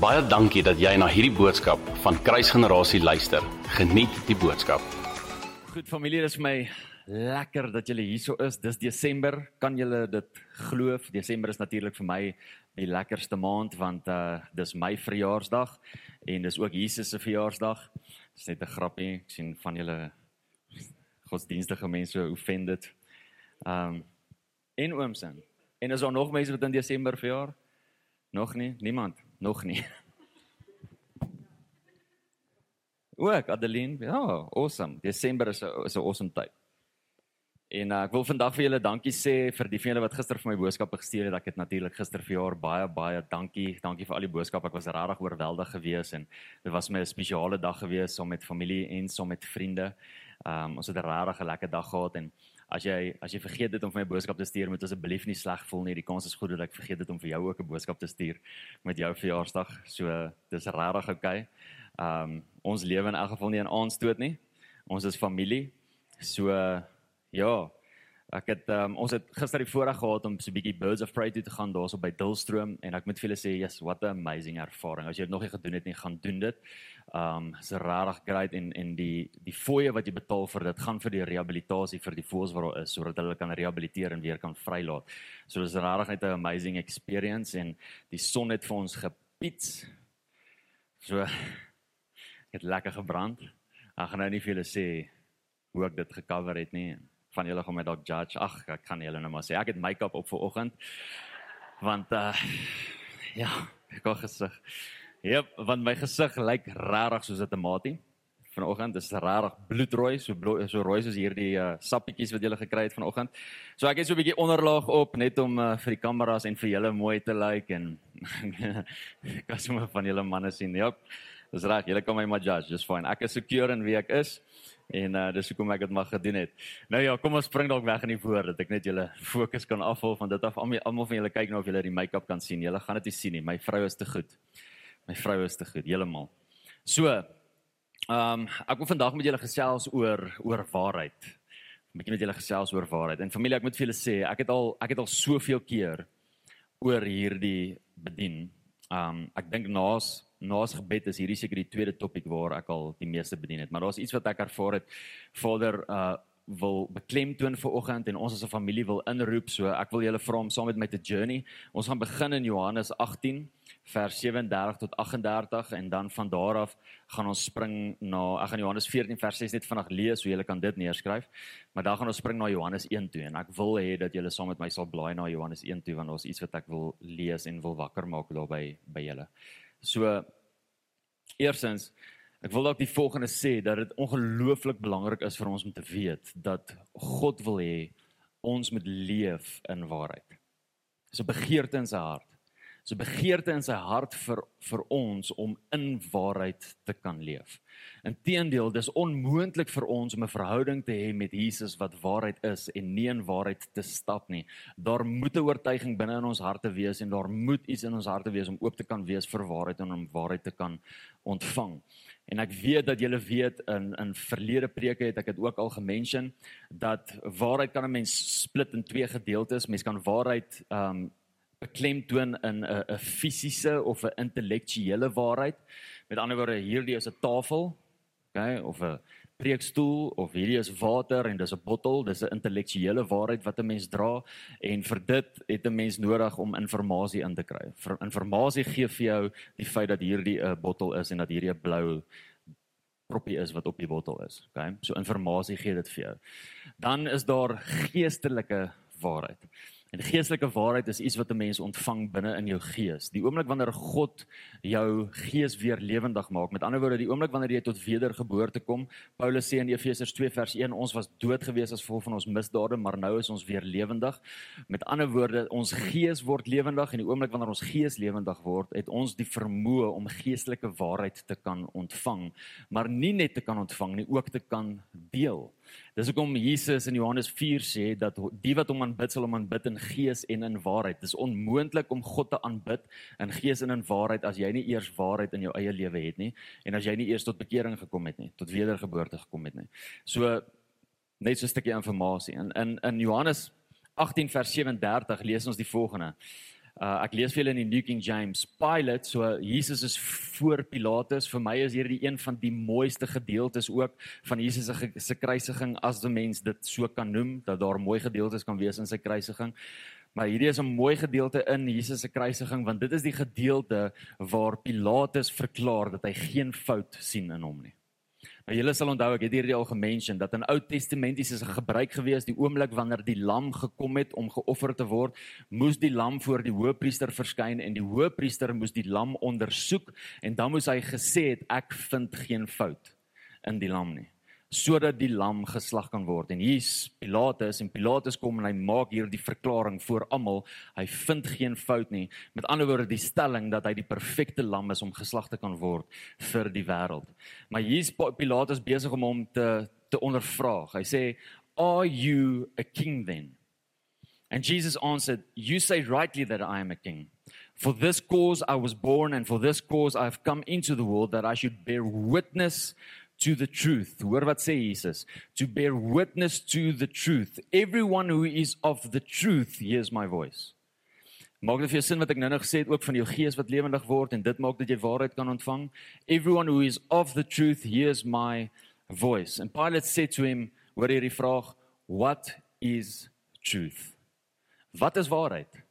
Baie dankie dat jy na hierdie boodskap van Kruisgenerasie luister. Geniet die boodskap. Goed familie, dis vir my lekker dat julle hierso is. Dis Desember. Kan julle dit glo? Desember is natuurlik vir my die lekkerste maand want uh dis my verjaarsdag en dis ook Jesus se verjaarsdag. Dis net 'n grappie. Ek sien van julle godsdienstige mense offended. Um en oomsin. En is daar nog mense wat in Desember verjaar? Nog nie? Niemand? Nog nie. Ook Adeline. Ja, awesome. Desember is 'n is 'n awesome tyd. En uh, ek wil vandag vir julle dankie sê vir die julle wat gister vir my boodskappe gestuur het. Ek het natuurlik gister vir jaar baie baie dankie. Dankie vir al die boodskappe. Ek was regtig oorweldig geweest en dit was my 'n spesiale dag geweest saam met familie en saam met vriende. Um ons het 'n regtig lekker dag gehad en as jy as jy vergeet het om vir my boodskap te stuur, moet asseblief nie sleg voel nie. Die kans is goed dat ek vergeet het om vir jou ook 'n boodskap te stuur met jou verjaarsdag. So dis regtig oukei. Um ons lewe in elk geval nie in aanstoot nie. Ons is familie. So ja, Ek het um, ons het gister die voorreg gehad om so 'n bietjie Birds of Prey toe te gaan daarso by Dullstroom en ek moet vir julle sê, yes, what a amazing ervaring. As jy dit nog nie gedoen het nie, gaan doen dit. Um is regtig great en en die die fooie wat jy betaal vir dit gaan vir die rehabilitasie vir die voëls wat daar is sodat hulle kan rehabiliteer en weer kan vrylaat. So dis regtig net 'n amazing experience en die son het vir ons gepiets. So het lekker gebrand. Ek gaan nou nie vir julle sê hoe ek dit gecover het nie van julle gaan my dalk judge. Ag, ek kan julle nou maar sê ek het make-up op vir oggend. Want uh ja, ek het gesig. Ja, want my gesig lyk regtig soos 'n tamatie. Vanoggend is regtig bloedrooi, so blo so rooi soos hierdie uh sappietjies wat julle gekry het vanoggend. So ek het so 'n bietjie onderlaag op net om uh, vir die kameras en vir julle mooi te lyk like en kan sommer van julle manne sien. Ja. Dis reg, julle kan my maar judge, just fine. Ek is secure in wie ek is. En uh dis hoekom ek dit mag gedoen het. Nou ja, kom ons spring dalk weg in die woord dat ek net julle fokus kan afhaal van dit af. Almal van julle kyk nou of julle die make-up kan sien. Julle gaan dit nie sien nie. My vrou is te goed. My vrou is te goed, heeltemal. So, ehm um, ek wil vandag met julle gesels oor oor waarheid. 'n Bietjie met julle gesels oor waarheid. En familie, ek moet vir julle sê, ek het al ek het al soveel keer oor hierdie bedien. Ehm um, ek dink naas naas gebed is hierdie seker die tweede topik waar ek al die meeste bedien het. Maar daar's iets wat ek ervaar het. Vader uh wil beklemtoon vir oggend en ons as 'n familie wil inroep. So ek wil julle vra om saam met my te journey. Ons gaan begin in Johannes 18 vers 37 tot 38 en dan van daar af gaan ons spring na ek gaan Johannes 14 vers 6 net vanaand lees so julle kan dit neerskryf. Maar dan gaan ons spring na Johannes 1 toe en ek wil hê dat julle saam met my sal blaai na Johannes 1 toe want daar's iets wat ek wil lees en wil wakker maak daarby by julle. So eersins ek wil dalk die volgende sê dat dit ongelooflik belangrik is vir ons om te weet dat God wil hê ons moet leef in waarheid. Dis 'n begeerte in sy hart. 'n begeerte in sy hart vir vir ons om in waarheid te kan leef. Inteendeel, dis onmoontlik vir ons om 'n verhouding te hê met Jesus wat waarheid is en nie in waarheid te stap nie. Daar moet 'n oortuiging binne in ons harte wees en daar moet iets in ons harte wees om oop te kan wees vir waarheid en om waarheid te kan ontvang. En ek weet dat julle weet in in verlede preke het ek dit ook al gemention dat waarheid kan 'n mens split in twee gedeeltes. Mens kan waarheid ehm um, beklemtoon in 'n 'n fisiese of 'n intellektuele waarheid. Met ander woorde, hierdie is 'n tafel, okay, of 'n preekstoel of hierdie is water en dis 'n bottel, dis 'n intellektuele waarheid wat 'n mens dra en vir dit het 'n mens nodig om inligting in te kry. Vir inligting gee vir jou die feit dat hierdie 'n bottel is en dat hierdie 'n blou propie is wat op die bottel is, okay? So inligting gee dit vir jou. Dan is daar geestelike waarheid. En geestelike waarheid is iets wat 'n mens ontvang binne in jou gees. Die oomblik wanneer God jou gees weer lewendig maak. Met ander woorde, die oomblik wanneer jy tot wedergeboorte kom. Paulus sê in Efesiërs 2 vers 1, ons was dood gewees as gevolg van ons misdade, maar nou is ons weer lewendig. Met ander woorde, ons gees word lewendig en die oomblik wanneer ons gees lewendig word, het ons die vermoë om geestelike waarheid te kan ontvang, maar nie net te kan ontvang nie, ook te kan deel. Dis hoekom Jesus in Johannes 4 sê dat die wat hom aanbid sal hom aanbid in gees en in waarheid. Dit is onmoontlik om God te aanbid in gees en in waarheid as jy nie eers waarheid in jou eie lewe het nie en as jy nie eers tot bekering gekom het nie, tot wedergeboorte gekom het nie. So net so 'n stukkie inligting in in Johannes 18 vers 37 lees ons die volgende. Uh ek lees vir julle in die New King James. Pilate, so Jesus is voor Pilatus. Vir my is hierdie een van die mooiste gedeeltes ook van Jesus se se kruisiging as 'n mens dit so kan noem dat daar mooi gedeeltes kan wees in sy kruisiging. Maar hierdie is 'n mooi gedeelte in Jesus se kruisiging want dit is die gedeelte waar Pilatus verklaar dat hy geen fout sien in hom nie. Nou julle sal onthou ek het hierdie al gemention dat in Ou Testamenties is 'n gebruik gewees die oomblik wanneer die lam gekom het om geoffer te word, moes die lam voor die hoëpriester verskyn en die hoëpriester moes die lam ondersoek en dan moes hy gesê het ek vind geen fout in die lam nie sodat die lam geslag kan word. En hier's Pilatus en Pilatus kom en hy maak hier die verklaring voor almal. Hy vind geen fout nie. Met ander woorde die stelling dat hy die perfekte lam is om geslag te kan word vir die wêreld. Maar hier's Pilatus besig om hom te te ondervraag. Hy sê, "Are you a king then?" And Jesus answered, "You say rightly that I am a king." For this cause I was born, and for this cause I have come into the world that I should bear witness to the truth. Hoor wat sê Jesus? To bear witness to the truth. Everyone who is of the truth hears my voice. Maak dit vir jou sin wat ek nou-nou gesê het ook van jou gees wat lewendig word en dit maak dat jy waarheid kan ontvang. Everyone who is of the truth hears my voice. And Pilate said to him, hoor hierdie vraag, what is truth? Wat is waarheid?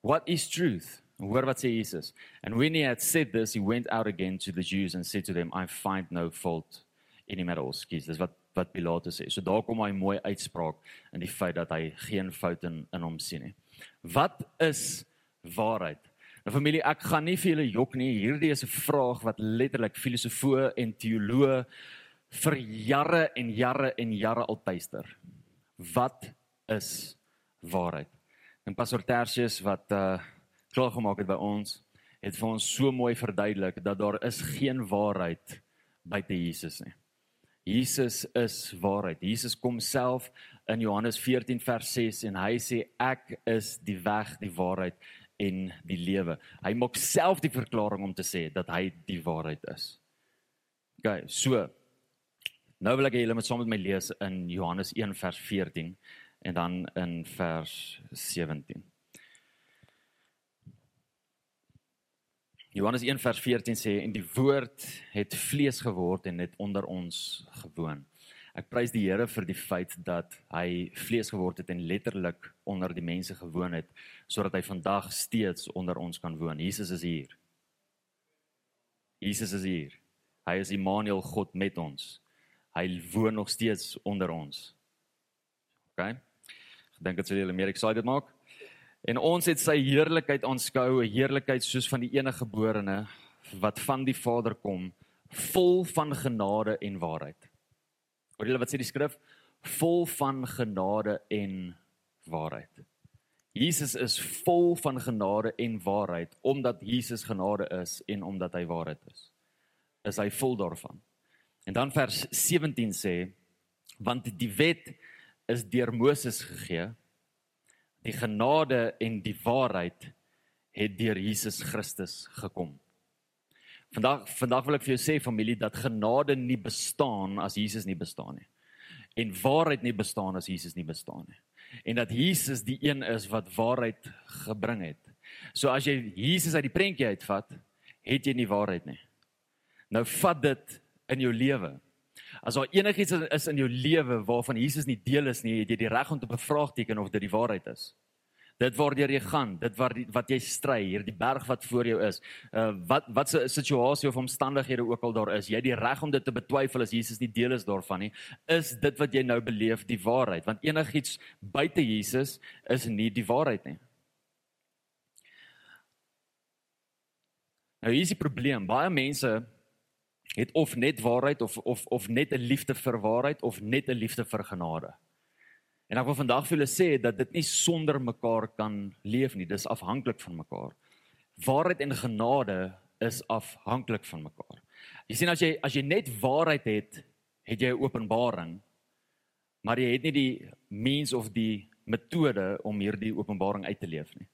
What is truth? Hoor wat sê Jesus. And when he had said this, he went out again to the Jews and said to them, I find no fault in him at all. Skies, dis wat wat Pilatus sê. So daar kom hy mooi uitspraak in die feit dat hy geen fout in in hom sien nie. Wat is waarheid? Nou familie, ek gaan nie vir julle jok nie. Hierdie is 'n vraag wat letterlik filosofoë en teoloë vir jare en jare en jare al tuister. Wat is waarheid? En Pastor Tertius wat uh klaar gemaak het by ons, het vir ons so mooi verduidelik dat daar is geen waarheid buite Jesus nie. Jesus is waarheid. Jesus kom self in Johannes 14 vers 6 en hy sê ek is die weg, die waarheid en die lewe. Hy maak self die verklaring om te sê dat hy die waarheid is. OK, so nou wil ek julle met saam met my lees in Johannes 1 vers 14 en dan in vers 17. Johannes 1 vers 14 sê en die woord het vlees geword en het onder ons gewoon. Ek prys die Here vir die feit dat hy vlees geword het en letterlik onder die mense gewoon het sodat hy vandag steeds onder ons kan woon. Jesus is hier. Jesus is hier. Hy is Immanuel God met ons. Hy woon nog steeds onder ons. OK. Ek dink dit sal julle meer excited maak. En ons het sy heerlikheid aanskou, 'n heerlikheid soos van die enige geborene wat van die Vader kom, vol van genade en waarheid. Hoor julle wat sê die skrif? Vol van genade en waarheid. Jesus is vol van genade en waarheid omdat Jesus genade is en omdat hy waarheid is. Is hy vol daarvan. En dan vers 17 sê want die wet is deur Moses gegee die genade en die waarheid het deur Jesus Christus gekom. Vandag vandag wil ek vir jou sê familie dat genade nie bestaan as Jesus nie bestaan nie. En waarheid nie bestaan as Jesus nie bestaan nie. En dat Jesus die een is wat waarheid gebring het. So as jy Jesus uit die prentjie uitvat, het jy nie waarheid nie. Nou vat dit in jou lewe. As daar enigiets is in jou lewe waarvan Jesus nie deel is nie, het jy die reg om te bevraagteken of dit die waarheid is. Dit waardeur jy gaan, dit wat wat jy stry, hierdie berg wat voor jou is. Uh wat wat se situasie of omstandighede ook al daar is, jy het die reg om dit te betwyfel as Jesus nie deel is daarvan nie. Is dit wat jy nou beleef die waarheid? Want enigiets buite Jesus is nie die waarheid nie. Nou hier is die probleem. Baie mense het of net waarheid of of of net 'n liefde vir waarheid of net 'n liefde vir genade. En ek wil vandag vir julle sê dat dit nie sonder mekaar kan leef nie. Dis afhanklik van mekaar. Waarheid en genade is afhanklik van mekaar. Jy sien as jy as jy net waarheid het, het jy 'n openbaring, maar jy het nie die means of die metode om hierdie openbaring uit te leef nie.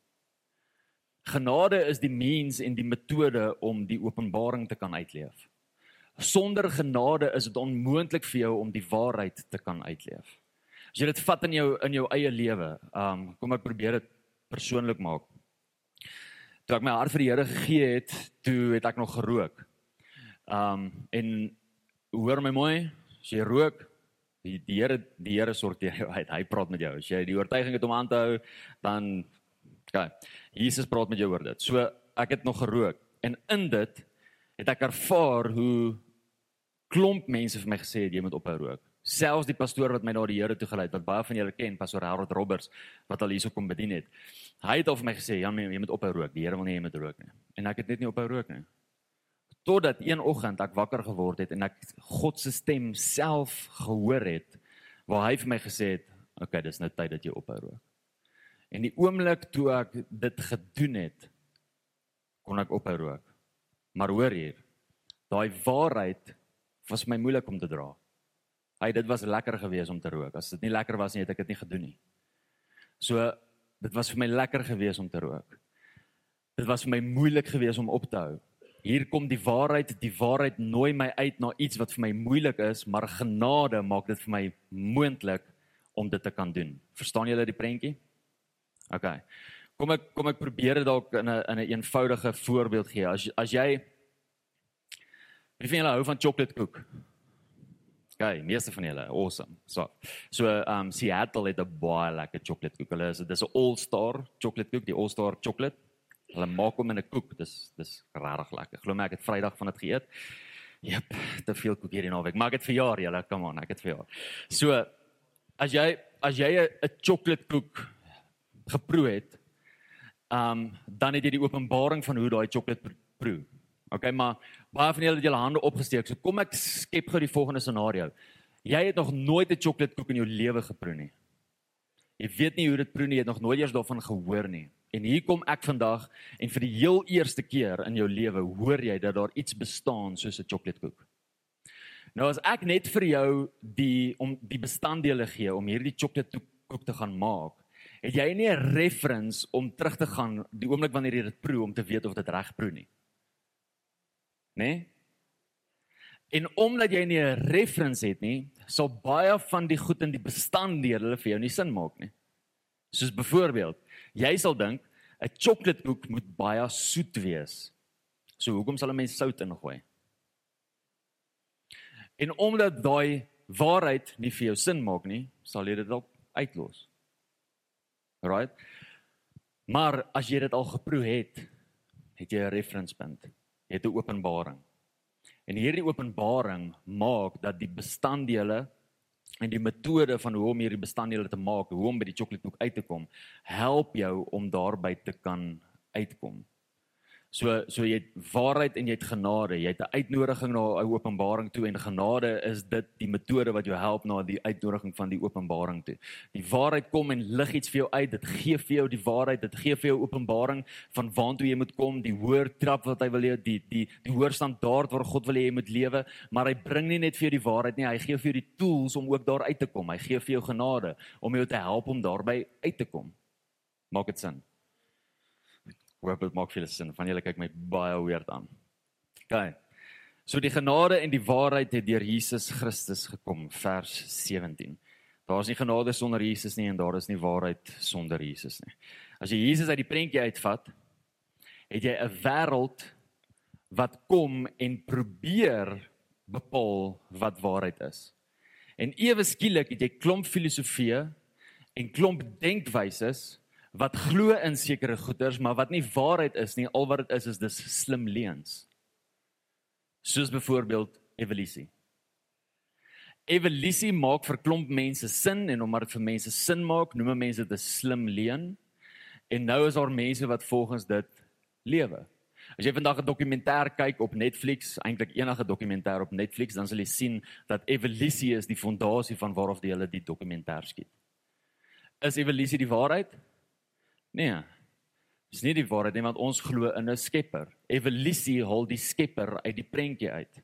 Genade is die means en die metode om die openbaring te kan uitleef. Sonder genade is dit onmoontlik vir jou om die waarheid te kan uitleef. As jy dit vat in jou in jou eie lewe, um kom ek probeer dit persoonlik maak. toe ek my hart vir die Here gegee het, toe het ek nog gerook. Um en hoor my mooi, as jy rook, die die Here die Here sorteer jou uit. Hy praat met jou. As jy die oortuiging het om aan te hou, dan okay. Jesus praat met jou oor dit. So ek het nog gerook en in dit het ek ervaar hoe klomp mense vir my gesê het jy moet ophou rook. Selfs die pastoor wat my na die Here toe gelei het, wat baie van julle ken, pastoor Harold Roberts, wat al hierso kom bedien het. Hy het al vir my gesê, "Ja, jy moet ophou rook. Die Here wil nie jy moet rook nie." En ek het net nie ophou rook nie. Totdat een oggend ek wakker geword het en ek God se stem self gehoor het waar hy vir my gesê het, "Oké, okay, dis nou tyd dat jy ophou rook." En die oomblik toe ek dit gedoen het, kon ek ophou rook. Maar hoor hier, daai waarheid was my moeilik om te dra. Hy dit was lekker geweest om te rook. As dit nie lekker was nie, het ek dit nie gedoen nie. So dit was vir my lekker geweest om te rook. Dit was vir my moeilik geweest om op te hou. Hier kom die waarheid, die waarheid nooi my uit na iets wat vir my moeilik is, maar genade maak dit vir my moontlik om dit te kan doen. Verstaan julle die prentjie? OK. Kom ek kom ek probeer dit dalk in 'n in 'n eenvoudige voorbeeld gee. As as jy Wie van julle hou van chocolate koek? Okay, meeste van julle, awesome. So, so um Seattle het 'n baie lekker chocolate koek. Hulle is dis 'n All-Star chocolate koek, die All-Star chocolate. Hulle maak hom in 'n koek. Dis dis regtig lekker. Glo my, ek het Vrydag van dit geëet. Jep, te veel koek hierdie naweek. Maar ek het verjaar, julle, come on, ek het verjaar. So, as jy as jy 'n chocolate koek geproe het, um dan het jy die openbaring van hoe daai chocolate proe. Okay, maar baie van julle het julle hande opgesteek. So kom ek skep gou die volgende scenario. Jy het nog nooit 'n chocolate koek in jou lewe geproe nie. Jy weet nie hoe dit proe nie, jy het nog nooit eers daarvan gehoor nie. En hier kom ek vandag en vir die heel eerste keer in jou lewe hoor jy dat daar iets bestaan soos 'n chocolate koek. Nou as ek net vir jou die om die bestanddele gee om hierdie chocolate koek te gaan maak, het jy nie 'n reference om terug te gaan die oomblik wanneer jy dit proe om te weet of dit reg proe nie nê? Nee? En omdat jy nie 'n reference het nie, sal baie van die goed in die bestanddele vir jou nie sin maak nie. Soos byvoorbeeld, jy sal dink 'n sjokoladekoek moet baie soet wees. So hoekom sal 'n mens sout ingooi? En omdat daai waarheid nie vir jou sin maak nie, sal jy dit op uitlos. Right? Maar as jy dit al geproe het, het jy 'n reference het 'n openbaring. En hierdie openbaring maak dat die bestanddele en die metode van hoe om hierdie bestanddele te maak, hoe om by die chocoladekoek uit te kom, help jou om daarby te kan uitkom. So so jy het waarheid en jy het genade. Jy het 'n uitnodiging na 'n openbaring toe en genade is dit die metode wat jou help na die uitnodiging van die openbaring toe. Die waarheid kom en lig iets vir jou uit. Dit gee vir jou die waarheid. Dit gee vir jou openbaring van waantoe jy moet kom, die hoër trap wat hy wil hê, die die die hoër standaard waar God wil hê jy moet lewe, maar hy bring nie net vir jou die waarheid nie, hy gee vir jou die tools om ook daar uit te kom. Hy gee vir jou genade om jou te help om daarby uit te kom. Maak dit sin? Hoop dit maak vir julle sin. Van julle kyk my baie weird aan. OK. So die genade en die waarheid het deur Jesus Christus gekom, vers 17. Daar is nie genade sonder Jesus nie en daar is nie waarheid sonder Jesus nie. As jy Jesus uit die prentjie uitvat, het jy 'n wêreld wat kom en probeer bepaal wat waarheid is. En ewe skielik het jy klomp filosofieë en klomp denkwyses wat glo in sekere goeders, maar wat nie waarheid is nie. Al wat dit is is dis slim leuns. Soos byvoorbeeld evolusie. Evolusie maak vir klomp mense sin en omdat dit vir mense sin maak, noem mense dit 'n slim leuen. En nou is daar mense wat volgens dit lewe. As jy vandag 'n dokumentêr kyk op Netflix, eintlik enige dokumentêr op Netflix, dan sal jy sien dat evolusie is die fondasie van waarof die hele die dokumentêr skiet. Is evolusie die waarheid? Nee. Dis nie die waarheid nie want ons glo in 'n Skepper. Evolusie haal die Skepper uit die prentjie uit.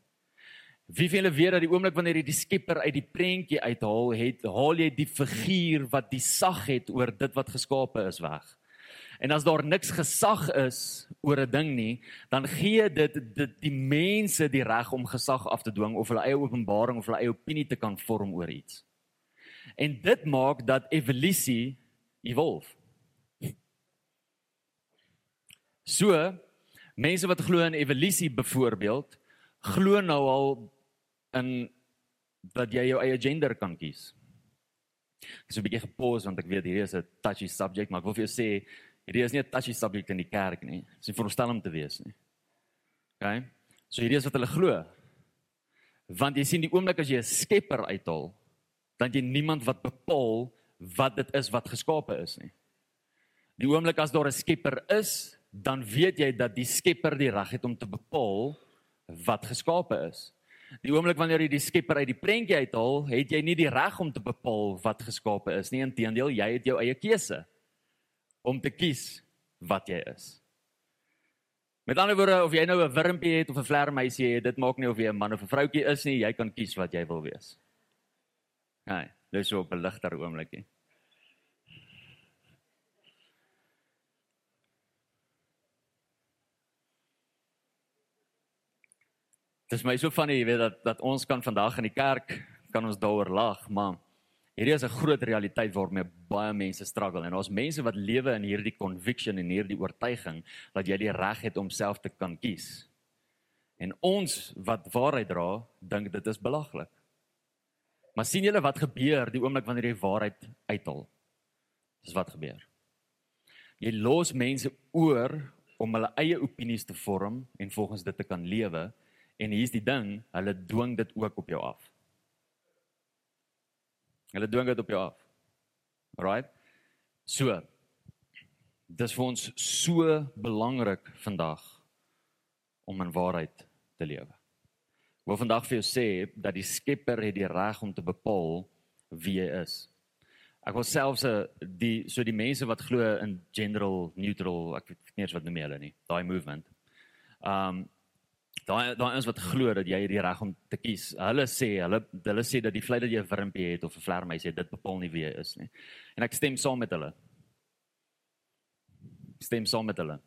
Wie van julle weet dat die oomblik wanneer jy die Skepper uit die prentjie uithaal, het haal jy die figuur wat die sag het oor dit wat geskape is weg. En as daar niks gesag is oor 'n ding nie, dan gee dit dit die mense die reg om gesag af te dwing of hulle eie openbaring of hulle eie opinie te kan vorm oor iets. En dit maak dat evolusie evolve. So mense wat glo in evolusie byvoorbeeld, glo nou al in dat jy jou eie gender kan kies. Ek is 'n bietjie gepause want ek weet hierdie is 'n touchy subject, maar ek wil vir jou sê hierdie is nie 'n touchy subject in die kerk nie. Dit is nie veronderstel om te wees nie. OK? So hierdie is wat hulle glo. Want jy sien die oomblik as jy 'n skepper uithaal, dan jy niemand wat bepaal wat dit is wat geskape is nie. Die oomblik as daar 'n skepper is, dan weet jy dat die skepper die reg het om te bepaal wat geskape is. Die oomblik wanneer jy die skepper uit die prentjie uithaal, het jy nie die reg om te bepaal wat geskape is nie. Inteendeel, jy het jou eie keuse om te kies wat jy is. Met ander woorde, of jy nou 'n wurmpie het of 'n vlermuisie het, dit maak nie of jy 'n man of 'n vroutjie is nie, jy kan kies wat jy wil wees. Nee, dis so 'n ligter oomblikie. Dit is my so van jy weet dat dat ons kan vandag in die kerk kan ons daaroor lag, maar hierdie is 'n groot realiteit waarmee baie mense struggle en ons mense wat lewe in hierdie conviction en hierdie oortuiging dat jy die reg het om self te kan kies. En ons wat waarheid dra, dink dit is belaglik. Maar sien julle wat gebeur die oomblik wanneer jy waarheid uithaal? Dis wat gebeur. Jy los mense oor om hulle eie opinies te vorm en volgens dit te kan lewe En hier's die ding, hulle dwing dit ook op jou af. Hulle dwing dit op jou af. Right? So. Dis vir ons so belangrik vandag om in waarheid te lewe. Ek wil vandag vir jou sê dat die Skepper het die reg om te bepaal wie jy is. Ek wil selfs eh, die so die mense wat glo in general neutral, ek weet nie eens wat noem hulle nie, daai movement. Um daai daai ons wat glo dat jy die reg om te kies. Hulle sê, hulle hulle sê dat die feit dat jy 'n wurmpie het of 'n vlermuis het, dit bepaal nie wie jy is nie. En ek stem saam met hulle. Stem saam met hulle.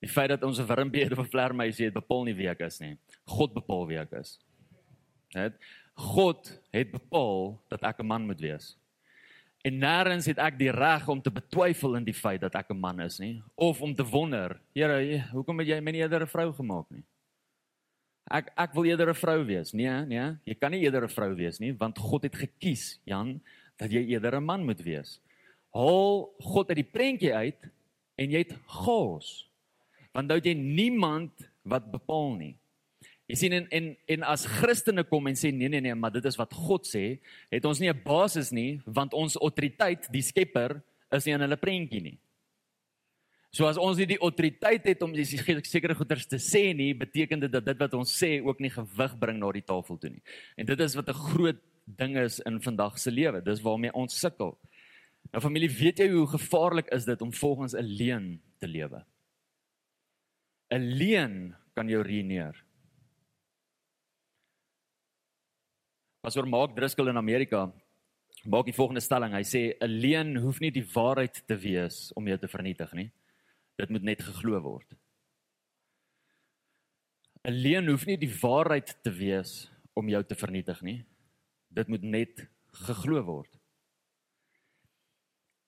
Die feit dat ons 'n wurmpie het of 'n vlermuis het, bepaal nie wie ek is nie. God bepaal wie ek is. Net God het bepaal dat ek 'n man moet wees. En nêrens het ek die reg om te betwyfel in die feit dat ek 'n man is nie of om te wonder, Here, hoekom het jy my nie eerder 'n vrou gemaak nie? Ek ek wil eerder 'n vrou wees. Nee, nee, jy kan nie eerder 'n vrou wees nie, want God het gekies, Jan, dat jy eerder 'n man moet wees. Haal God uit die prentjie uit en jy het gaas. Want nou het jy niemand wat bepaal nie. Jy sien en en en as Christene kom en sê nee nee nee, maar dit is wat God sê, het ons nie 'n basis nie, want ons autoriteit, die Skepper, is nie in hulle prentjie nie. So as ons nie die autoriteit het om sekere goeders te sê nie, beteken dit dat dit wat ons sê ook nie gewig bring na die tafel toe nie. En dit is wat 'n groot ding is in vandag se lewe. Dis waarmee ons sukkel. Nou familie, weet jy hoe gevaarlik is dit om volgens 'n leuen te lewe? 'n Leuen kan jou ruïneer. As oor Mark Driscoll in Amerika maak die volgende stelling. Hy sê 'n leuen hoef nie die waarheid te wees om jou te vernietig nie. Dit moet net geglo word. 'n Leuen hoef nie die waarheid te wees om jou te vernietig nie. Dit moet net geglo word.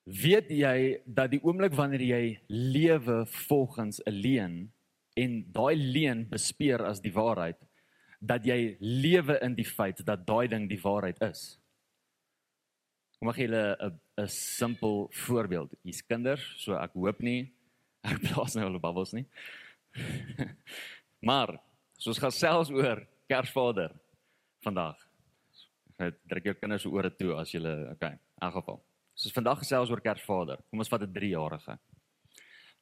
Weet jy dat die oomblik wanneer jy lewe volgens 'n leuen en daai leuen bespeer as die waarheid, dat jy lewe in die feit dat daai ding die waarheid is. Kom ek gee julle 'n 'n simpel voorbeeld. Hier's kinders, so ek hoop nie Ek blaas nou al bubbles nie. maar soos gesels oor Kersvader vandag. Ek druk jou kinders ore toe as jy okay, in geval. Soos vandag gesels oor Kersvader. Kom ons vat 'n 3-jarige.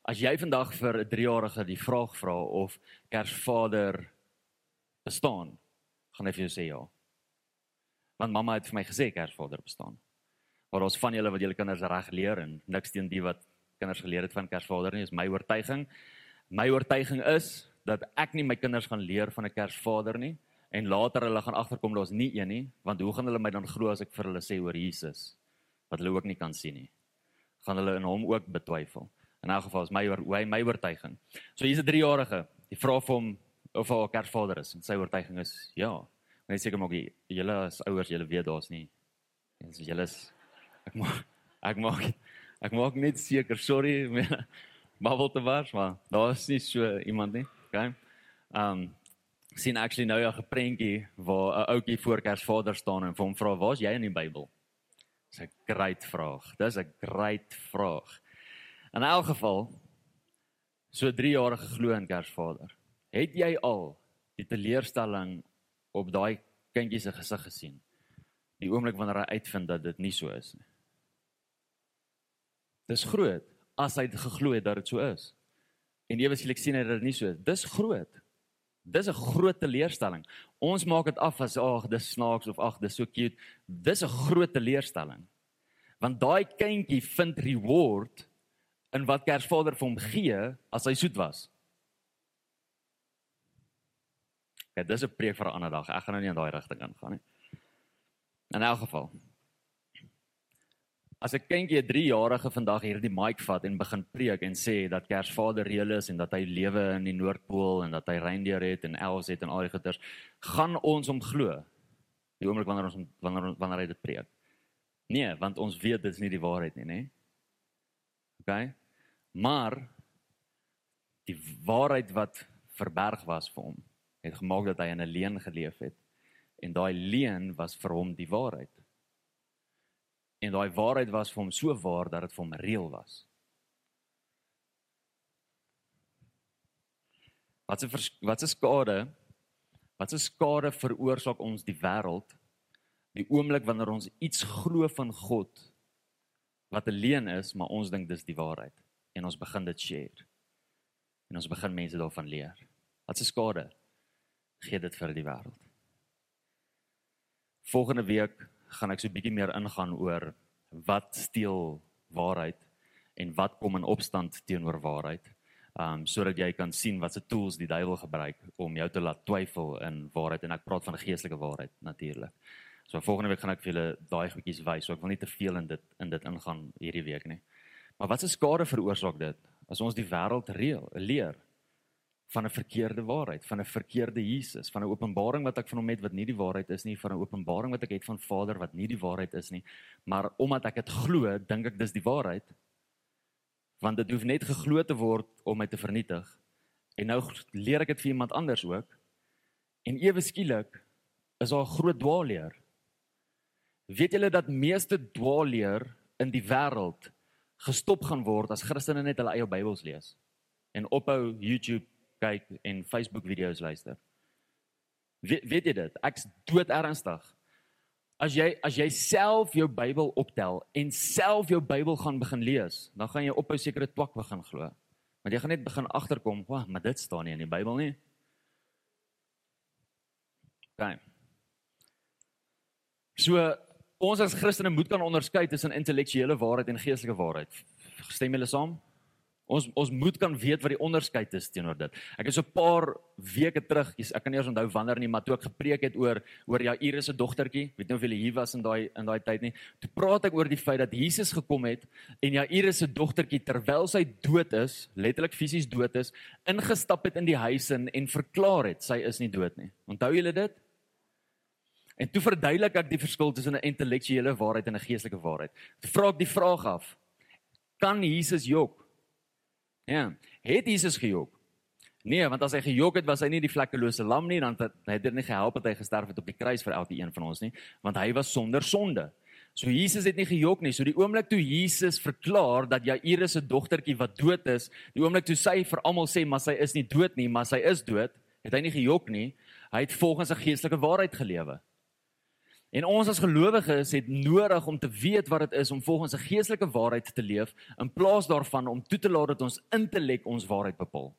As jy vandag vir 'n 3-jarige die vraag vra of Kersvader bestaan, gaan hy vir jou sê ja. Want mamma het vir my gesê Kersvader bestaan. Maar ons van julle wat julle kinders reg leer en niks teen die wat kinders geleer het van Kersvader nie, is my oortuiging. My oortuiging is dat ek nie my kinders gaan leer van 'n Kersvader nie en later hulle gaan agterkom daar's nie een nie, want hoe gaan hulle my dan glo as ek vir hulle sê oor Jesus wat hulle ook nie kan sien nie? Gaan hulle in hom ook betwyfel? In elk geval is my oor my oortuiging. So hier's 'n 3-jarige. Die vra vir hom of 'n Kersvader is en sy oortuiging is ja. Net seker maak jy julle as ouers julle weet daar's nie. En so julle is ek maak ek maak Ek maak net seker, sorry. babbel te was, maar daar is nie so iemand nie. Okay. Um sien actually nou 'n geprentjie waar 'n ouetjie voor Kersvader staan en hom vra, "Waar's jy in die Bybel?" Dis 'n great vraag. Dis 'n great vraag. In elk geval so 3 jaar geglo in Kersvader. Het jy al die teleurstelling op daai kindjie se gesig gesien? Die oomblik wanneer hy uitvind dat dit nie so is nie. Dis groot as hy geglo het dat dit so is. En ewe skielik sien hy dat dit nie so is. Dis groot. Dis 'n groot teleurstelling. Ons maak dit af as ag, dis snaaks of ag, dis so cute. Dis 'n groot teleurstelling. Want daai kindjie vind reward in wat Kersvader vir hom gee as hy soet was. Ja, dis 'n preek vir 'n ander dag. Ek gaan nou nie in daai rigting ingaan nie. In elk geval, As 'n kindjie 'n 3-jarige vandag hierdie mic vat en begin preek en sê dat Kersvader reël is en dat hy lewe in die Noordpool en dat hy reindeer het en elves het en al die goeters, gaan ons hom glo. Die oomblik wanneer ons wanneer wanneer hy dit preek. Nee, want ons weet dit is nie die waarheid nie, nê? OK? Maar die waarheid wat verberg was vir hom, het gemaak dat hy in 'n leuen geleef het. En daai leuen was vir hom die waarheid en daai waarheid was vir hom so waar dat dit vir hom reël was. Wat 'n wat 'n skade wat 'n skade veroorsaak ons die wêreld die oomblik wanneer ons iets glo van God wat alleen is, maar ons dink dis die waarheid en ons begin dit share. En ons begin mense daarvan leer. Wat 'n skade gee dit vir die wêreld. Volgende week gaan ek so bietjie meer ingaan oor wat steel waarheid en wat kom in opstand teenoor waarheid. Um sodat jy kan sien wat se tools die duiwel gebruik om jou te laat twyfel in waarheid en ek praat van geestelike waarheid natuurlik. So volgende week gaan ek vir julle daai goedjies wys. So ek wil nie te veel in dit in dit ingaan hierdie week nie. Maar wat se skade veroorsaak dit as ons die wêreld reël, leer? Van 'n verkeerde waarheid, van 'n verkeerde Jesus, van 'n openbaring wat ek van hom het wat nie die waarheid is nie, van 'n openbaring wat ek het van Vader wat nie die waarheid is nie, maar omdat ek dit glo, dink ek dis die waarheid. Want dit hoef net geglo te word om my te vernietig. En nou leer ek dit vir iemand anders ook. En ewe skielik is daar 'n groot dwaalleer. Weet julle dat meeste dwaalleer in die wêreld gestop gaan word as Christene net hulle eie Bybels lees en ophou YouTube kyk en Facebook video's luister. We, weet jy dit? Ek's dood ernstig. As jy as jy self jou Bybel optel en self jou Bybel gaan begin lees, dan gaan jy op 'n sekere twak begin glo. Want jy gaan net begin agterkom, "Wag, maar dit staan nie in die Bybel nie." Gaan. So ons as Christene moet kan onderskei tussen intellektuele waarheid en geestelike waarheid. Stem julle saam? Ons ons moet kan weet wat die onderskeid is teenoor dit. Ek het so 'n paar weke terug, ek kan nie onthou wanneer nie, maar toe ek gepreek het oor oor Jairus se dogtertjie, weet nie of julle hier was in daai in daai tyd nie. Toe praat ek oor die feit dat Jesus gekom het en Jairus se dogtertjie terwyl sy dood is, letterlik fisies dood is, ingestap het in die huis en, en verklaar het sy is nie dood nie. Onthou julle dit? En toe verduidelik ek die verskil tussen 'n intellektuele waarheid en 'n geestelike waarheid. Toe vra ek die vraag af: Kan Jesus jok? Ja, het Jesus gejok? Nee, want as hy gejok het, was hy nie die vlekkelose lam nie, dan het hy dit nie gehelp dat hy gesterf het op die kruis vir elke een van ons nie, want hy was sonder sonde. So Jesus het nie gejok nie. So die oomblik toe Jesus verklaar dat Jairus se dogtertjie wat dood is, die oomblik toe sy vir almal sê maar sy is nie dood nie, maar sy is dood, het hy nie gejok nie. Hy het volgens 'n geestelike waarheid gelewe. En ons as gelowiges het nodig om te weet wat dit is om volgens 'n geestelike waarheid te leef in plaas daarvan om toe te laat dat ons intellek ons waarheid bepaal.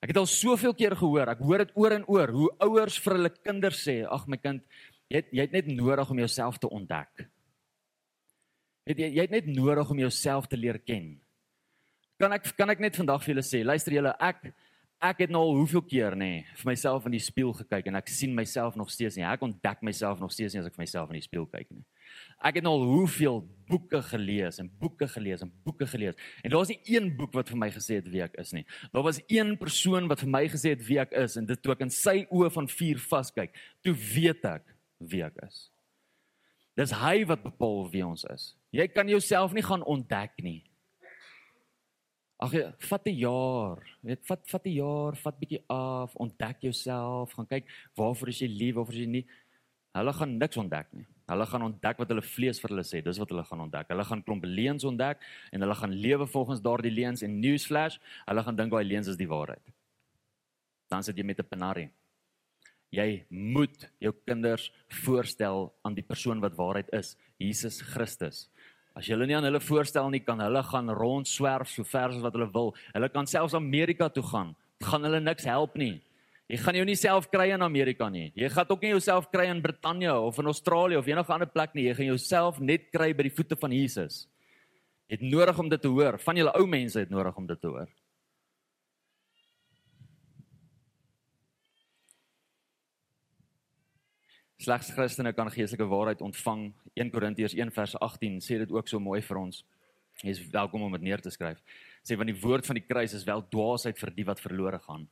Ek het al soveel keer gehoor, ek hoor dit oor en oor hoe ouers vir hulle kinders sê, "Ag my kind, jy het, jy het net nodig om jouself te ontdek." Jy jy het net nodig om jouself te leer ken. Kan ek kan ek net vandag vir julle sê, luister julle, ek ek het nou al hoeveel keer nê nee, vir myself in die spieël gekyk en ek sien myself nog steeds nie. Ek ontdek myself nog steeds nie as ek vir myself in die spieël kyk nie. Ek het nou al hoeveel boeke gelees en boeke gelees en boeke gelees. En daar was nie een boek wat vir my gesê het wie ek is nie. Daar was een persoon wat vir my gesê het wie ek is en dit toe ek in sy oë van vuur vaskyk, toe weet ek wie ek is. Dis hy wat bepaal wie ons is. Jy kan jouself nie gaan ontdek nie. Ag ja, vat 'n jaar. Weet, vat vat 'n jaar, vat bietjie af, ontdek jouself, gaan kyk waarvoor is jy lief, waarvoor is jy nie. Hulle gaan niks ontdek nie. Hulle gaan ontdek wat hulle vlees vir hulle sê. Dis wat hulle gaan ontdek. Hulle gaan klomp leuns ontdek en hulle gaan lewe volgens daardie leuns en newsflash, hulle gaan dink daai leuns is die waarheid. Dan sit jy met 'n penarie. Jy moet jou kinders voorstel aan die persoon wat waarheid is, Jesus Christus. As jy hulle nie aan hulle voorstel nie, kan hulle gaan rondswerf so ver as wat hulle wil. Hulle kan selfs Amerika toe gaan. Dit gaan hulle niks help nie. Jy gaan jou nie self kry in Amerika nie. Jy gaan ook nie jouself kry in Brittanje of in Australië of enige ander plek nie. Jy gaan jouself net kry by die voete van Jesus. Het nodig om dit te hoor. Van julle ou mense het nodig om dit te hoor. Slegs Christene kan geestelike waarheid ontvang. 1 Korintiërs 1 vers 18 sê dit ook so mooi vir ons. Jy is welkom om dit neer te skryf. Sê want die woord van die kruis is wel dwaasheid vir die wat verlore gaan.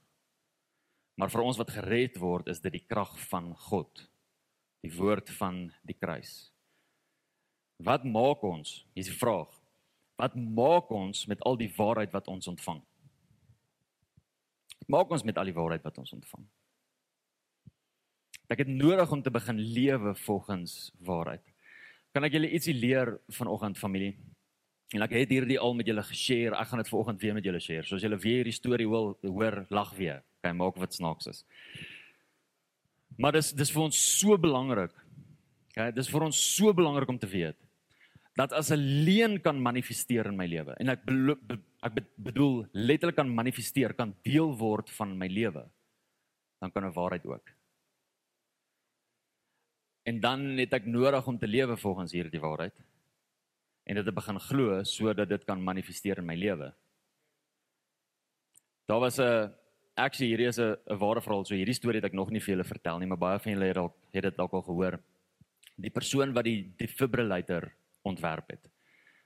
Maar vir ons wat gered word, is dit die krag van God. Die woord van die kruis. Wat maak ons? Hier is die vraag. Wat maak ons met al die waarheid wat ons ontvang? Wat maak ons met al die waarheid wat ons ontvang? Ek het nodig om te begin lewe volgens waarheid. Kan ek julle ietsie leer vanoggend familie? En ek het hierdie al met julle geshare. Ek gaan dit vanoggend weer met julle share. So as julle weer hierdie storie wil hoor, lag weer. Kan maak wat snaaks is. Maar dis dis vir ons so belangrik. Okay, dis vir ons so belangrik om te weet dat as 'n leen kan manifesteer in my lewe en ek be, be, ek bedoel letterlik kan manifesteer, kan deel word van my lewe, dan kan 'n waarheid ook. En dan het ek nodig om te lewe volgens hierdie waarheid. En dit te begin glo sodat dit kan manifesteer in my lewe. Daar was 'n actually hierdie is 'n ware verhaal. So hierdie storie het ek nog nie vir julle vertel nie, maar baie van julle het dalk het dit dalk al gehoor. Die persoon wat die defibrillator ontwerp het.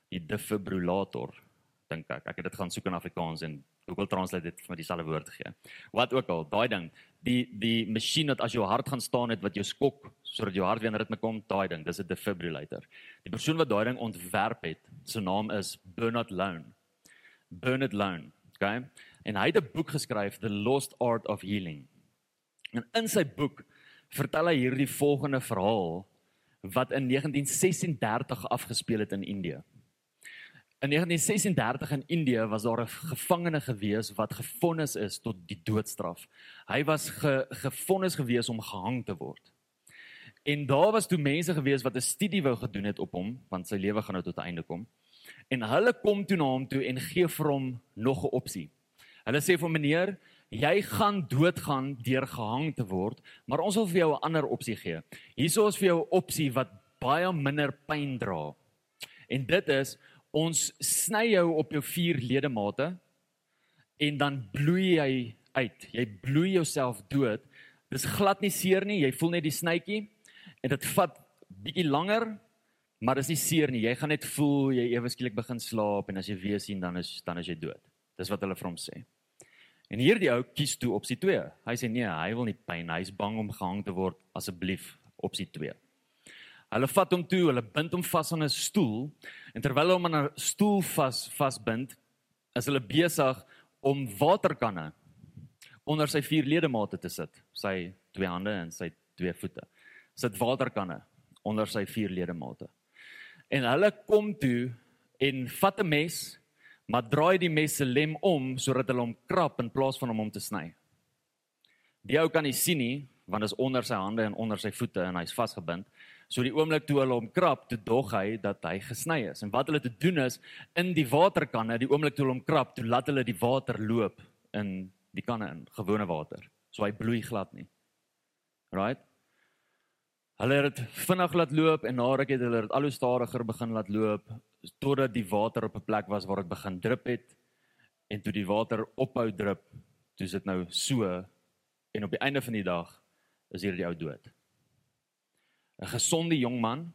Die defibrillator dink ek. Ek het dit gaan soek in Afrikaans en Google Translate dit vir my dieselfde woord gee. Wat ook al, daai ding, die die masjien wat as jou hart gaan staan het wat jou skok sodat jou hart weer in ritme kom, daai ding, dis 'n defibrillator. Die persoon wat daai ding ontwerp het, sy naam is Bernard Lone. Bernard Lone, okay? En hy het 'n boek geskryf, The Lost Art of Healing. En in sy boek vertel hy hierdie volgende verhaal wat in 1936 afgespeel het in Indië. In 1936 in Indië was daar 'n gevangene gewees wat gefonnis is tot die doodstraf. Hy was ge, gefonnis gewees om gehang te word. En daar was toe mense gewees wat 'n studie wou gedoen het op hom, want sy lewe gaan nou tot 'n einde kom. En hulle kom toe na hom toe en gee vir hom nog 'n opsie. Hulle sê vir hom meneer, jy gaan doodgaan deur gehang te word, maar ons wil vir jou 'n ander opsie gee. Hierso is vir jou 'n opsie wat baie minder pyn dra. En dit is ons sny jou op jou vier ledemate en dan bloei jy uit. Jy bloei jouself dood. Dis glad nie seer nie. Jy voel net die snytjie en dit vat bietjie langer, maar dis nie seer nie. Jy gaan net voel jy ewe skielik begin slaap en as jy weer sien dan is dan is jy dood. Dis wat hulle vir hom sê. En hierdie ou kies toe opsie 2. Hy sê nee, hy wil nie pyn, hy's bang om gehang te word asseblief opsie 2. Hulle vat hom toe, hulle bind hom vas aan 'n stoel en terwyl hom aan 'n stoel vas vasbind, is hulle besig om waterkanne onder sy vier ledemate te sit, sy twee hande en sy twee voete. Sit waterkanne onder sy vier ledemate. En hulle kom toe en vat 'n mes, maar draai die mes se lem om sodat hulle hom krap in plaas van om hom te sny. Die ou kan nie sien nie, want dit is onder sy hande en onder sy voete en hy's vasgebind. So die oomblik toe hulle hom krap, toe dog hy dat hy gesny is. En wat hulle te doen is in die waterkanne, die oomblik toe hulle hom krap, toe laat hulle die water loop in die kanne in, gewone water. So hy bloei glad nie. Right? Hulle het dit vinnig laat loop en na ruk het hulle dit al hoe stadiger begin laat loop totdat die water op 'n plek was waar dit begin drup het en toe die water ophou drup, toe is dit nou so en op die einde van die dag is hierdie ou dood. 'n gesonde jong man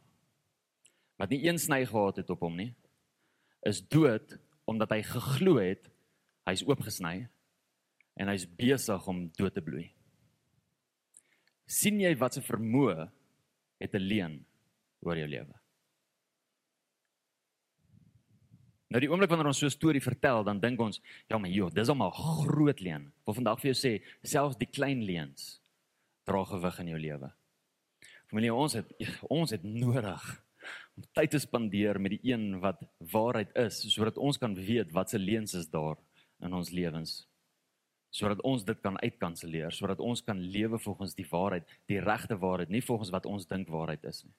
wat nie een sny gehad het op hom nie, is dood omdat hy geglo het hy's oopgesny en hy's besig om dood te bloei. sien jy wat se vermoë het 'n leen oor jou lewe? Nou die oomblik wanneer ons so 'n storie vertel, dan dink ons, ja maar joh, dis almal groot leuen. Ek wil vandag vir jou sê, selfs die klein leuns dra gewig in jou lewe. Familie, ons het ons het nodig om tyd te spandeer met die een wat waarheid is, sodat ons kan weet wat se leuns is daar in ons lewens. Sodat ons dit kan uitkanselleer, sodat ons kan lewe volgens die waarheid, die regte waarheid, nie volgens wat ons dink waarheid is nie.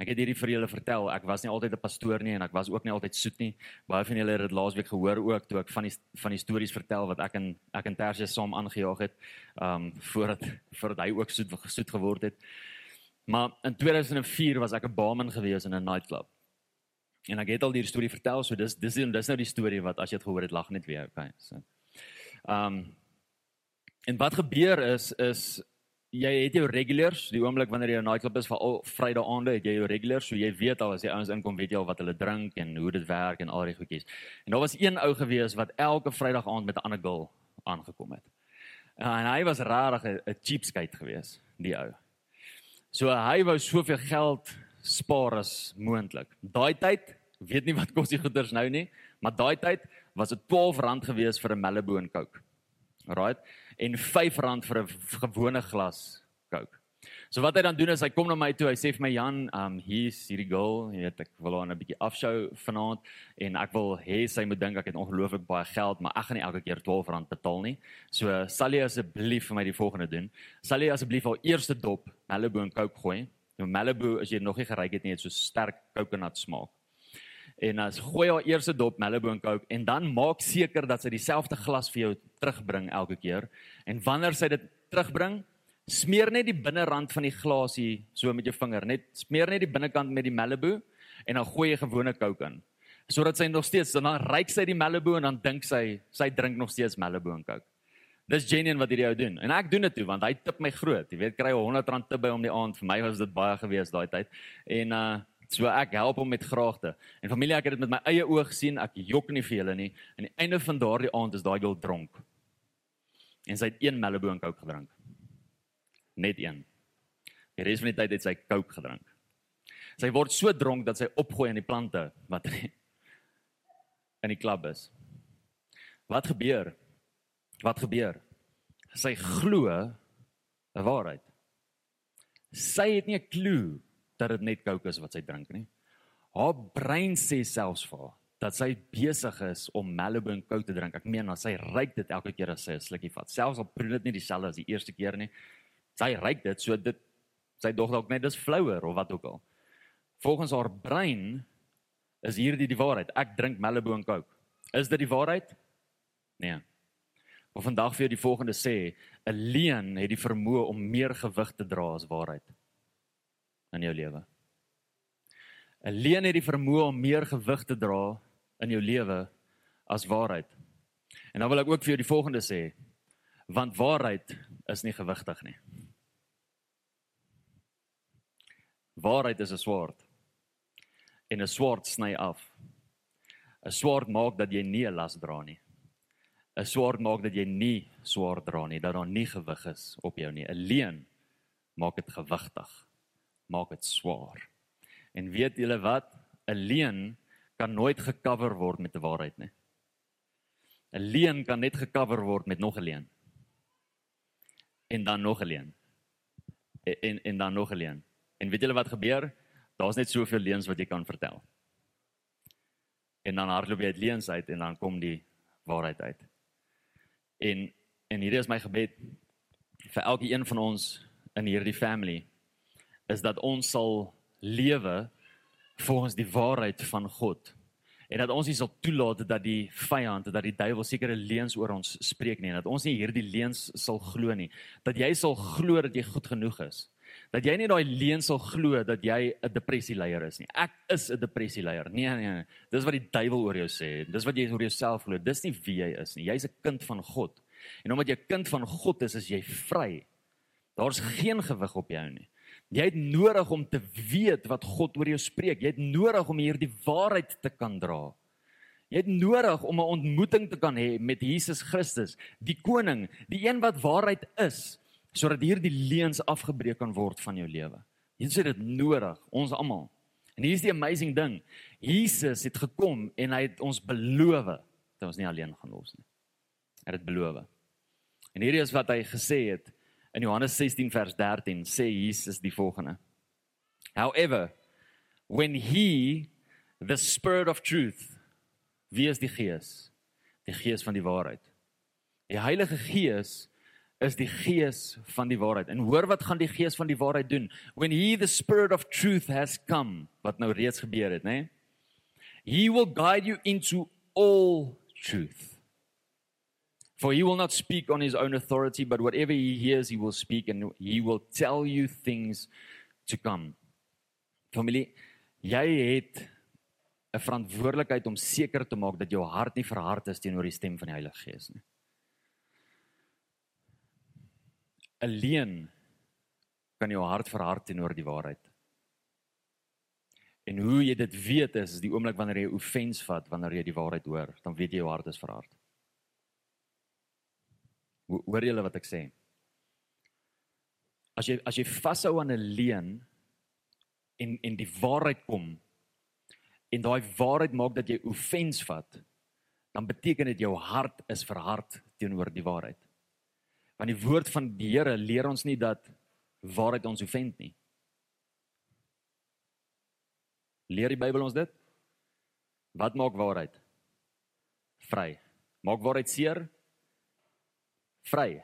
Ek het hierdie vir julle vertel. Ek was nie altyd 'n pastoor nie en ek was ook nie altyd soet nie. Baie van julle het dit laasweek gehoor ook toe ek van die van die stories vertel wat ek en ek en Tersius saam aangejaag het. Um voordat voordat hy ook soet gesoet geword het. Maar in 2004 was ek 'n barman gewees in 'n nightclub. En ek het al die storie vertel, so dis dis dis nou die storie wat as jy dit gehoor het lag net weer, okay. So. Um en wat gebeur is is jy het jou regulars, die oomblik wanneer jy 'n nightclub is vir al Vrydag aande, het jy jou regulars, so jy weet al as die ouens inkom, weet jy al wat hulle drink en hoe dit werk en al die goedjies. En daar was een ou gewees wat elke Vrydag aand met 'n ander girl aangekom het. En hy was rarig 'n cheapskate gewees, die ou. So hy wou soveel geld spaar as moontlik. Daai tyd, weet nie wat kos die goeders nou nie, maar daai tyd was dit R12 gewees vir 'n Malibu en Coke. Alright en R5 vir 'n gewone glas Coke. So wat hy dan doen is hy kom na my toe, hy sê vir my Jan, um hier's hierdie girl, jy weet ek wil haar 'n bietjie afshow vanaand en ek wil hê sy moet dink ek het ongelooflik baie geld, maar ek gaan nie elke keer R12 betaal nie. So sal jy asseblief vir my die volgende doen. Sal jy asseblief al eerste dop Malibu en Coke gooi? Nou Malibu as jy nog nie geryk het nie, het so sterk coconut smaak. En as gooi haar eerste dop Malibu en Coke en dan maak seker dat sy dieselfde glas vir jou terugbring elke keer. En wanneer sy dit terugbring, smeer net die binnerand van die glasie so met jou vinger, net smeer net die binnekant met die Malibu en dan gooi jy gewone Coke in. Sodat sy nog steeds dan ryk sy die Malibu en dan dink sy sy drink nog steeds Malibu en Coke. Dis genuen wat hierdie ou doen. En ek doen dit toe want hy tip my groot. Jy weet kry 'n R100 tip by om die aand. Vir my was dit baie gewees daai tyd. En uh so ek help hom met graagte. En familie, ek het dit met my eie oë gesien. Ek jok nie vir julle nie. Aan die einde van daardie aand is daai girl dronk en sy het een Malibu en Coke gedrink. Net een. Die res van die tyd het sy Coke gedrink. Sy word so dronk dat sy opgooi in die plante wat in die klub is. Wat gebeur? Wat gebeur? Sy glo 'n waarheid. Sy het nie 'n klou dat dit net Coke is wat sy drink nie. Haar brein sê selfs vir haar dat sy besig is om Malibu en Coke te drink. Ek meen, sy ryk dit elke keer as sy 'n slukkie vat. Selfs al proe dit nie dieselfde as die eerste keer nie. Sy ryk dit so dit sy dog dalk net dis flouer of wat ook al. Volgens haar brein is hierdie die waarheid. Ek drink Malibu en Coke. Is dit die waarheid? Nee. Maar vandag vir jou die volgende sê, 'n leuen het die vermoë om meer gewig te dra as waarheid in jou lewe. 'n Leuen het die vermoë om meer gewig te dra in jou lewe as waarheid. En dan wil ek ook vir jou die volgende sê, want waarheid is nie gewigtig nie. Waarheid is 'n swaard. En 'n swaard sny af. 'n Swaard maak dat jy nie 'n las dra nie. 'n Swaard maak dat jy nie swaar dra nie, dat daar nie gewig is op jou nie. 'n Leuen maak dit gewigtig. Maak dit swaar. En weet julle wat? 'n Leuen kan nooit gekover word met 'n waarheid nie. 'n Leuen kan net gekover word met nog 'n leuen. En dan nog 'n leuen. En, en en dan nog 'n leuen. En weet julle wat gebeur? Daar's net soveel leuns wat jy kan vertel. En dan hardloop jy uit leuns uit en dan kom die waarheid uit. En en hierdie is my gebed vir elke een van ons in hierdie family is dat ons sal lewe volgens die waarheid van God. En dat ons nie sal toelaat dat die vyand, dat die duiwel sekere leuns oor ons spreek nie, dat ons nie hierdie leuns sal glo nie. Dat jy sal glo dat jy goed genoeg is. Dat jy nie daai leuns sal glo dat jy 'n depressieleier is nie. Ek is 'n depressieleier. Nee, nee, nee. Dis wat die duiwel oor jou sê. Dis wat jy oor jouself glo. Dis nie wie jy is nie. Jy's 'n kind van God. En omdat jy 'n kind van God is, is jy vry. Daar's geen gewig op jou nie. Jy het nodig om te weet wat God oor jou spreek. Jy het nodig om hierdie waarheid te kan dra. Jy het nodig om 'n ontmoeting te kan hê met Jesus Christus, die koning, die een wat waarheid is, sodat hierdie leuns afgebreek kan word van jou lewe. Jy het dit nodig, ons almal. En hier is die amazing ding. Jesus het gekom en hy het ons beloof dat ons nie alleen gaan los nie. Hy het beloof. En hierdie is wat hy gesê het in Johannes 16 vers 13 sê Jesus die volgende. However, when he the spirit of truth wie is die gees? Die gees van die waarheid. Die Heilige Gees is die gees van die waarheid. En hoor wat gaan die gees van die waarheid doen? When he the spirit of truth has come, wat nou reeds gebeur het, né? He will guide you into all truth. For he will not speak on his own authority, but whatever he hears, he will speak and he will tell you things to come. Familie, jy het 'n verantwoordelikheid om seker te maak dat jou hart nie verhard is teenoor die stem van die Heilige Gees nie. Alleen kan jou hart verhard teenoor die waarheid. En hoe jy dit weet is, die oomblik wanneer jy offens vat wanneer jy die waarheid hoor, dan weet jy jou hart is verhard. Hoor jy wat ek sê? As jy as jy vashou aan 'n leuen en en die waarheid kom en daai waarheid maak dat jy offens vat, dan beteken dit jou hart is verhard teenoor die waarheid. Want die woord van die Here leer ons nie dat waarheid ons offend nie. Leer die Bybel ons dit? Wat maak waarheid? Vry. Maak waarheid seer? Vry.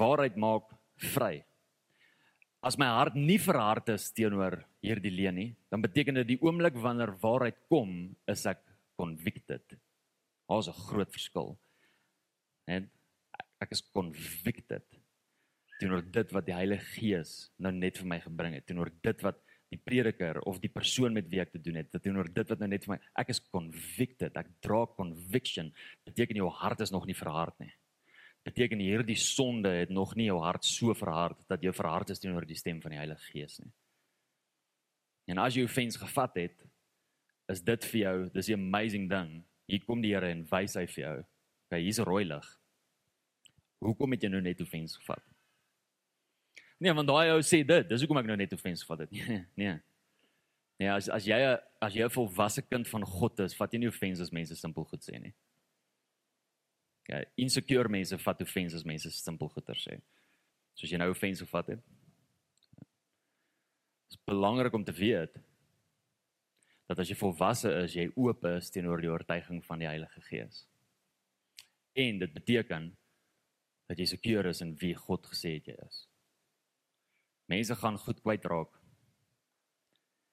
Waarheid maak vry. As my hart nie verhard is teenoor hierdie leuen nie, dan beteken dit die oomblik wanneer waarheid kom, is ek convicted. Daar's 'n groot verskil. En ek is convicted teenoor dit wat die Heilige Gees nou net vir my gebring het, teenoor dit wat die prediker of die persoon met wie ek te doen het, teenoor dit wat nou net vir my ek is convicted, ek dra conviction. Beteken jou hart is nog nie verhard nie. Beteken hierdie sonde het nog nie jou hart so verhard dat jy verhard is teenoor die stem van die Heilige Gees nie. En as jy offens gevat het, is dit vir jou, dis 'n amazing ding. Hier kom die Here en wys hy vir jou. Okay, hier's rooi lig. Hoekom het jy nou net offens gevat? Nee, want daai ou sê dit, dis hoekom ek nou net offens gevat het. Nee, nee. Nee, as as jy as jy 'n volwasse kind van God is, vat jy nie offens as mense simpel goed sê nie. Ja, insecure mense vat offens as mense simpel goeie sê. Soos jy nou offens gevat het. Dit is belangrik om te weet dat as jy volwasse is, jy oop is teenoor die oortuiging van die Heilige Gees. En dit beteken dat jy seker is in wie God gesê het jy is. Mense gaan goed kwyt raak.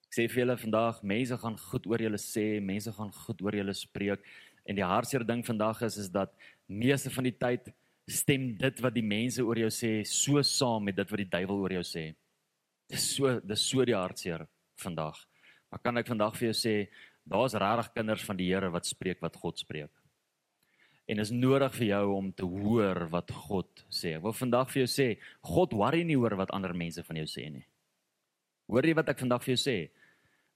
Ek sê vir julle vandag, mense gaan goed oor julle sê, mense gaan goed oor julle spreek en die hartseer ding vandag is is dat meeste van die tyd stem dit wat die mense oor jou sê so saam met dit wat die duiwel oor jou sê. Dis so dis so die hartseer vandag. Maar kan ek vandag vir jou sê, daar's regtig kinders van die Here wat spreek wat God spreek. En is nodig vir jou om te hoor wat God sê. Ek wil vandag vir jou sê, God worry nie oor wat ander mense van jou sê nie. Hoor jy wat ek vandag vir jou sê?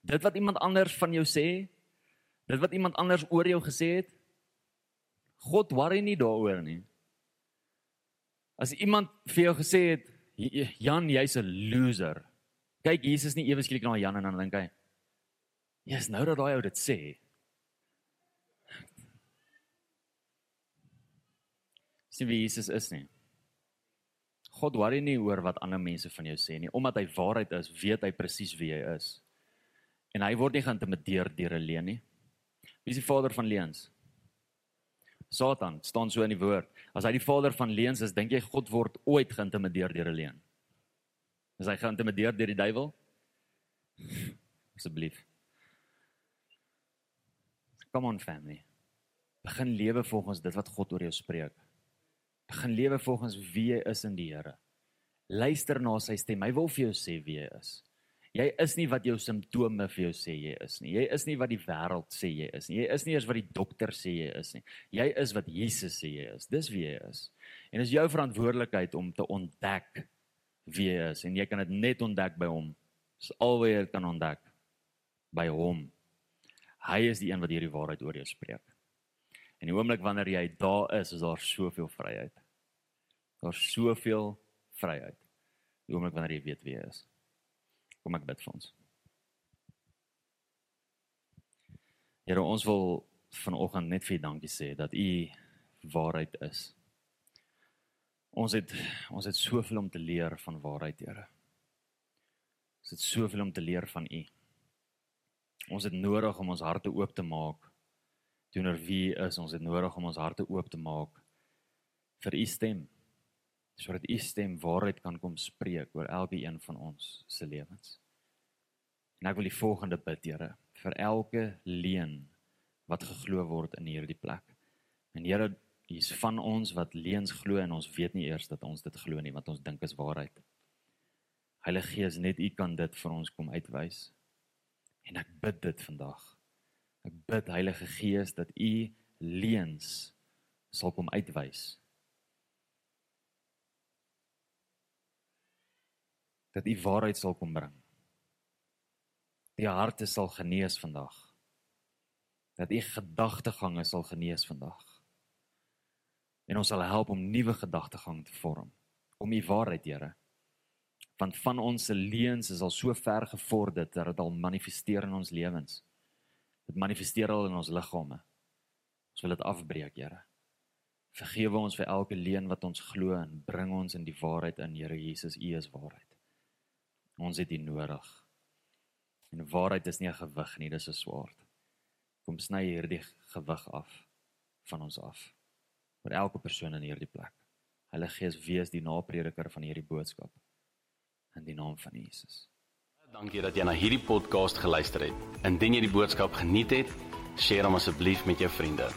Dit wat iemand anders van jou sê, dit wat iemand anders oor jou gesê het, God worry nie daaroor nie. As iemand vir jou gesê het, Jan, jy's 'n loser. Kyk, Jesus nie ewe skielik na Jan en dan dink hy, "Ja, yes, nou dat daai ou dit sê." Sien wie Jesus is nie. God worry nie oor wat ander mense van jou sê nie, omdat hy waarheid is, weet hy presies wie hy is. En hy word nie geïntimideer deur 'n leuen nie. Wie is die vader van leuns? Satan staan so in die woord. As hy die vader van leuns is, dink jy God word ooit geïntimideer deur 'n leuen? Is hy geïntimideer deur die duiwel? Asseblief. Come on family. Begin lewe volgens dit wat God oor jou spreek. Begin lewe volgens wie jy is in die Here. Luister na sy stem. Hy wil vir jou sê wie jy is. Jy is nie wat jou simptome vir jou sê jy is nie. Jy is nie wat die wêreld sê jy is nie. Jy is nie eers wat die dokter sê jy is nie. Jy is wat Jesus sê jy is. Dis wie jy is. En dis jou verantwoordelikheid om te ontdek wie jy is en jy kan dit net ontdek by hom. Dis alweer kan ontdek by hom. Hy is die een wat hierdie waarheid oor jou spreek. En die oomblik wanneer jy daar is, is daar soveel vryheid. Daar's soveel vryheid. Die oomblik wanneer jy weet wie jy is. Kom ek bid vir ons. Here, ons wil vanoggend net vir U dankie sê dat U waarheid is. Ons het ons het soveel om te leer van waarheid, Here. Ons het soveel om te leer van U. Ons het nodig om ons harte oop te maak teenoor wie U is. Ons het nodig om ons harte oop te maak vir U stem. Sodat U stem waarheid kan kom spreek oor elke een van ons se lewens. En ek wil die volgende bid, Here, vir elke leuen wat geglo word in hierdie plek. En Here, hier's van ons wat leuns glo en ons weet nie eers dat ons dit glo nie, want ons dink is waarheid. Heilige Gees, net U kan dit vir ons kom uitwys. En ek bid dit vandag. Ek bid Heilige Gees dat U leuns sal kom uitwys. Dat U waarheid sal kom bring. Die harte sal genees vandag. Dat U gedagtegange sal genees vandag. En ons sal help om nuwe gedagtegang te vorm om U waarheid, Here want van ons se leuns is al so ver gevorder dat dit al manifesteer in ons lewens. Dit manifesteer al in ons liggame. Ons wil dit afbreek, Here. Vergewe ons vir elke leuen wat ons glo en bring ons in die waarheid in, Here Jesus, U is waarheid. Ons het U nodig. En waarheid is nie 'n gewig nie, dis 'n swaard. Kom sny hierdie gewig af van ons af. vir elke persoon in hierdie plek. Heilige Gees, wees die naprediker van hierdie boodskap in die naam van Jesus. Dankie dat jy na hierdie podcast geluister het. Indien jy die boodskap geniet het, deel hom asseblief met jou vriende.